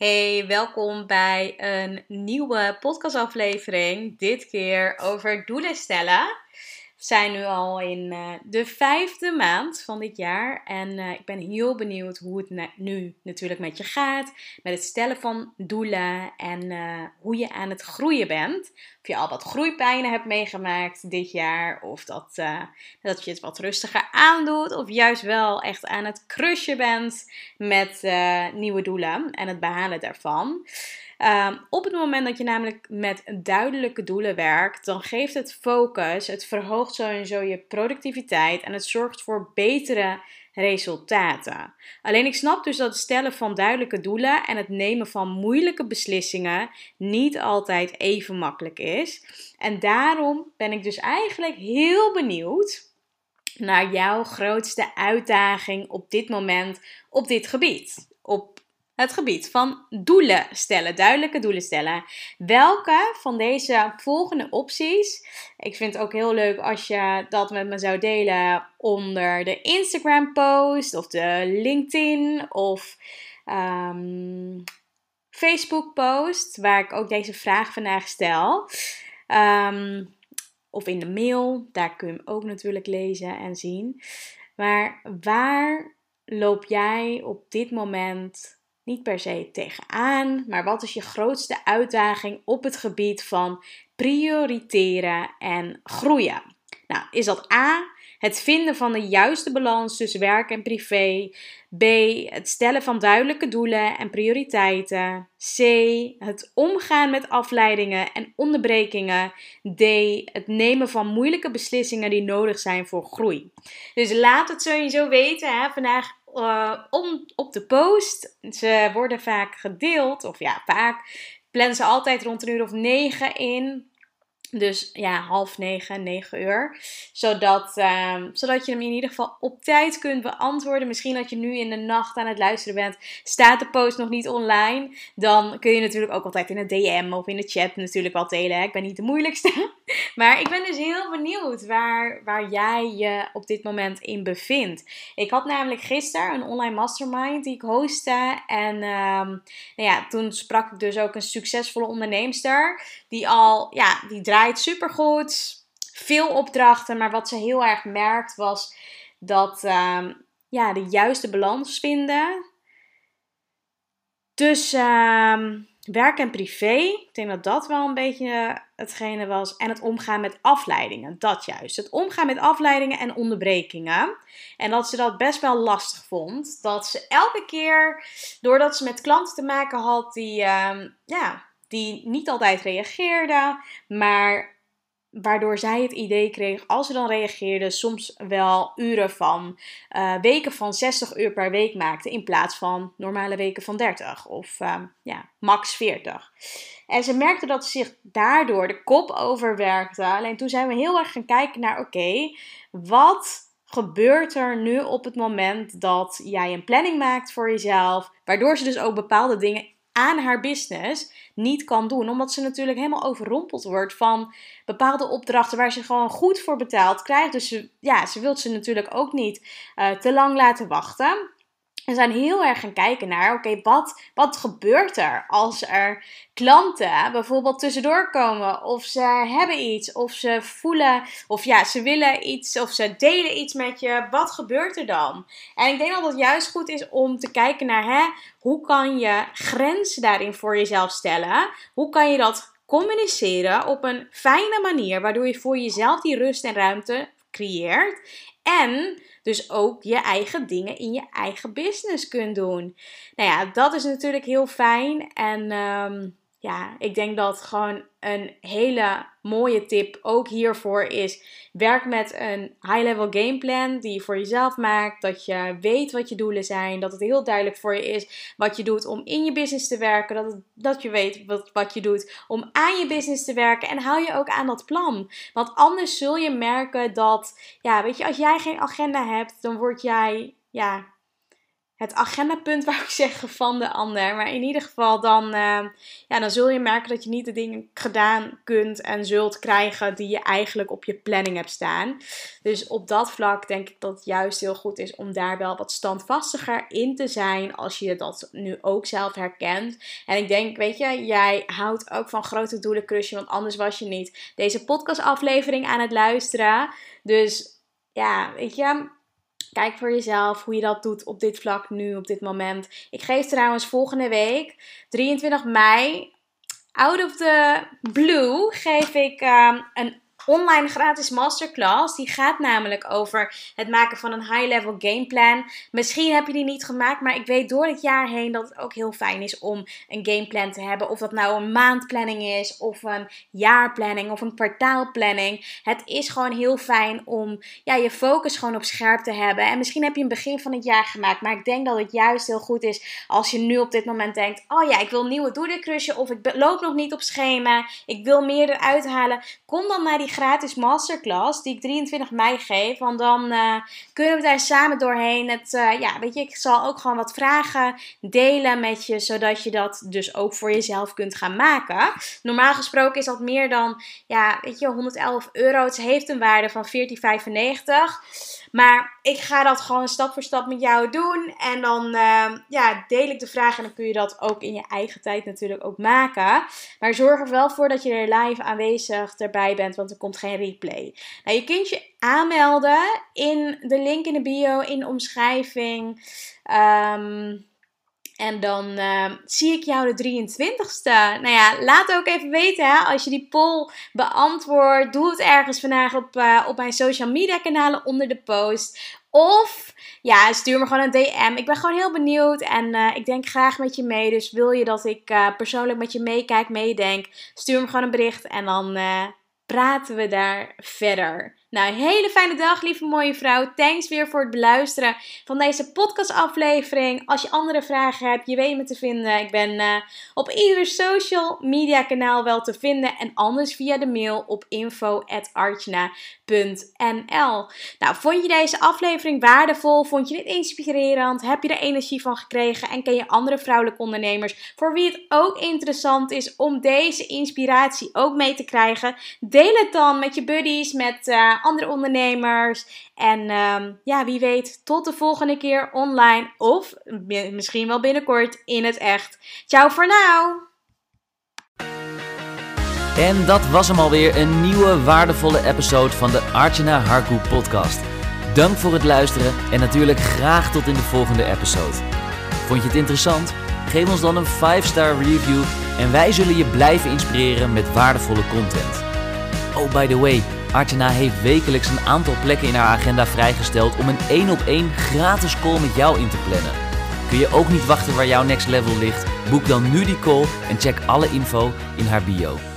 Hey, welkom bij een nieuwe podcastaflevering. Dit keer over doelen stellen. Zijn nu al in uh, de vijfde maand van dit jaar. En uh, ik ben heel benieuwd hoe het nu natuurlijk met je gaat. Met het stellen van doelen en uh, hoe je aan het groeien bent. Of je al wat groeipijnen hebt meegemaakt dit jaar. Of dat, dat je het wat rustiger aandoet. Of juist wel echt aan het crushen bent met nieuwe doelen en het behalen daarvan. Um, op het moment dat je namelijk met duidelijke doelen werkt, dan geeft het focus, het verhoogt sowieso je productiviteit en het zorgt voor betere resultaten. Alleen ik snap dus dat het stellen van duidelijke doelen en het nemen van moeilijke beslissingen niet altijd even makkelijk is. En daarom ben ik dus eigenlijk heel benieuwd naar jouw grootste uitdaging op dit moment op dit gebied. Op het gebied van doelen stellen, duidelijke doelen stellen. Welke van deze volgende opties? Ik vind het ook heel leuk als je dat met me zou delen onder de Instagram post of de LinkedIn of um, Facebook post, waar ik ook deze vraag vandaag stel. Um, of in de mail, daar kun je hem ook natuurlijk lezen en zien. Maar waar loop jij op dit moment niet per se tegenaan, maar wat is je grootste uitdaging op het gebied van prioriteren en groeien? Nou, is dat A, het vinden van de juiste balans tussen werk en privé. B. Het stellen van duidelijke doelen en prioriteiten. C. Het omgaan met afleidingen en onderbrekingen. D. Het nemen van moeilijke beslissingen die nodig zijn voor groei. Dus laat het sowieso weten. Hè. Vandaag om, op de post. Ze worden vaak gedeeld, of ja, vaak plannen ze altijd rond een uur of negen in. Dus ja, half negen, negen uur. Zodat, um, zodat je hem in ieder geval op tijd kunt beantwoorden. Misschien dat je nu in de nacht aan het luisteren bent. Staat de post nog niet online? Dan kun je natuurlijk ook altijd in een DM of in de chat natuurlijk wel delen. Ik ben niet de moeilijkste. Maar ik ben dus heel benieuwd waar, waar jij je op dit moment in bevindt. Ik had namelijk gisteren een online mastermind die ik hostte. En um, nou ja, toen sprak ik dus ook een succesvolle onderneemster. Die al, ja, die draait supergoed. Veel opdrachten. Maar wat ze heel erg merkt was dat um, ja, de juiste balans vinden. Tussen um, werk en privé. Ik denk dat dat wel een beetje hetgene was. En het omgaan met afleidingen. Dat juist. Het omgaan met afleidingen en onderbrekingen. En dat ze dat best wel lastig vond. Dat ze elke keer, doordat ze met klanten te maken had die, um, ja, die niet altijd reageerde, maar waardoor zij het idee kreeg, als ze dan reageerde, soms wel uren van uh, weken van 60 uur per week maakte in plaats van normale weken van 30 of uh, ja, max 40. En ze merkte dat ze zich daardoor de kop overwerkte. Alleen toen zijn we heel erg gaan kijken naar: oké, wat gebeurt er nu op het moment dat jij een planning maakt voor jezelf, waardoor ze dus ook bepaalde dingen aan haar business niet kan doen. Omdat ze natuurlijk helemaal overrompeld wordt van bepaalde opdrachten waar ze gewoon goed voor betaald krijgt. Dus ze, ja, ze wil ze natuurlijk ook niet uh, te lang laten wachten. We zijn heel erg gaan kijken naar, oké, wat, wat gebeurt er als er klanten bijvoorbeeld tussendoor komen? Of ze hebben iets, of ze voelen, of ja, ze willen iets, of ze delen iets met je. Wat gebeurt er dan? En ik denk dat het juist goed is om te kijken naar, hè, hoe kan je grenzen daarin voor jezelf stellen? Hoe kan je dat communiceren op een fijne manier, waardoor je voor jezelf die rust en ruimte creëert. En dus ook je eigen dingen in je eigen business kunt doen. Nou ja, dat is natuurlijk heel fijn. En um, ja, ik denk dat gewoon een hele mooie tip ook hiervoor is: werk met een high-level gameplan die je voor jezelf maakt. Dat je weet wat je doelen zijn. Dat het heel duidelijk voor je is wat je doet om in je business te werken. Dat, dat je weet wat, wat je doet om aan je business te werken. En hou je ook aan dat plan. Want anders zul je merken dat, ja, weet je, als jij geen agenda hebt, dan word jij, ja, het agendapunt, wou ik zeggen, van de ander. Maar in ieder geval, dan, uh, ja, dan zul je merken dat je niet de dingen gedaan kunt en zult krijgen die je eigenlijk op je planning hebt staan. Dus op dat vlak denk ik dat het juist heel goed is om daar wel wat standvastiger in te zijn als je dat nu ook zelf herkent. En ik denk, weet je, jij houdt ook van grote doelen crushen, want anders was je niet deze podcastaflevering aan het luisteren. Dus ja, weet je Kijk voor jezelf hoe je dat doet op dit vlak nu, op dit moment. Ik geef trouwens volgende week, 23 mei, out of the blue, geef ik um, een online gratis masterclass. Die gaat namelijk over het maken van een high-level gameplan. Misschien heb je die niet gemaakt, maar ik weet door het jaar heen dat het ook heel fijn is om een gameplan te hebben. Of dat nou een maandplanning is, of een jaarplanning, of een kwartaalplanning. Het is gewoon heel fijn om ja, je focus gewoon op scherp te hebben. En misschien heb je een begin van het jaar gemaakt, maar ik denk dat het juist heel goed is als je nu op dit moment denkt: oh ja, ik wil nieuwe doelen crushen, of ik loop nog niet op schema, ik wil meer eruit halen. Kom dan naar die gratis masterclass die ik 23 mei geef. Want dan uh, kunnen we daar samen doorheen. Het, uh, ja, weet je, ik zal ook gewoon wat vragen delen met je, zodat je dat dus ook voor jezelf kunt gaan maken. Normaal gesproken is dat meer dan, ja, weet je, 111 euro. Het heeft een waarde van 14,95. Maar ik ga dat gewoon stap voor stap met jou doen. En dan uh, ja, deel ik de vraag. En dan kun je dat ook in je eigen tijd natuurlijk ook maken. Maar zorg er wel voor dat je er live aanwezig erbij bent. Want er komt geen replay. Nou, je kunt je aanmelden in de link in de bio, in de omschrijving. Um, en dan uh, zie ik jou de 23ste. Nou ja, laat ook even weten hè, als je die poll beantwoordt. Doe het ergens vandaag op, uh, op mijn social media kanalen onder de post. Of ja, stuur me gewoon een DM. Ik ben gewoon heel benieuwd en uh, ik denk graag met je mee. Dus wil je dat ik persoonlijk met je meekijk, meedenk, stuur me gewoon een bericht en dan praten we daar verder. Nou, hele fijne dag, lieve mooie vrouw. Thanks weer voor het beluisteren van deze podcastaflevering. Als je andere vragen hebt, je weet me te vinden. Ik ben uh, op ieder social media kanaal wel te vinden. En anders via de mail op info.artjana.nl Nou, vond je deze aflevering waardevol? Vond je dit inspirerend? Heb je er energie van gekregen? En ken je andere vrouwelijke ondernemers voor wie het ook interessant is om deze inspiratie ook mee te krijgen? Deel het dan met je buddies, met... Uh, andere ondernemers. En um, ja, wie weet, tot de volgende keer online of misschien wel binnenkort in het echt. Ciao voor nu! En dat was hem alweer, een nieuwe waardevolle episode van de Archana Harku podcast. Dank voor het luisteren en natuurlijk graag tot in de volgende episode. Vond je het interessant? Geef ons dan een 5-star review en wij zullen je blijven inspireren met waardevolle content. Oh, by the way, Artjana heeft wekelijks een aantal plekken in haar agenda vrijgesteld om een één op één gratis call met jou in te plannen. Kun je ook niet wachten waar jouw next level ligt? Boek dan nu die call en check alle info in haar bio.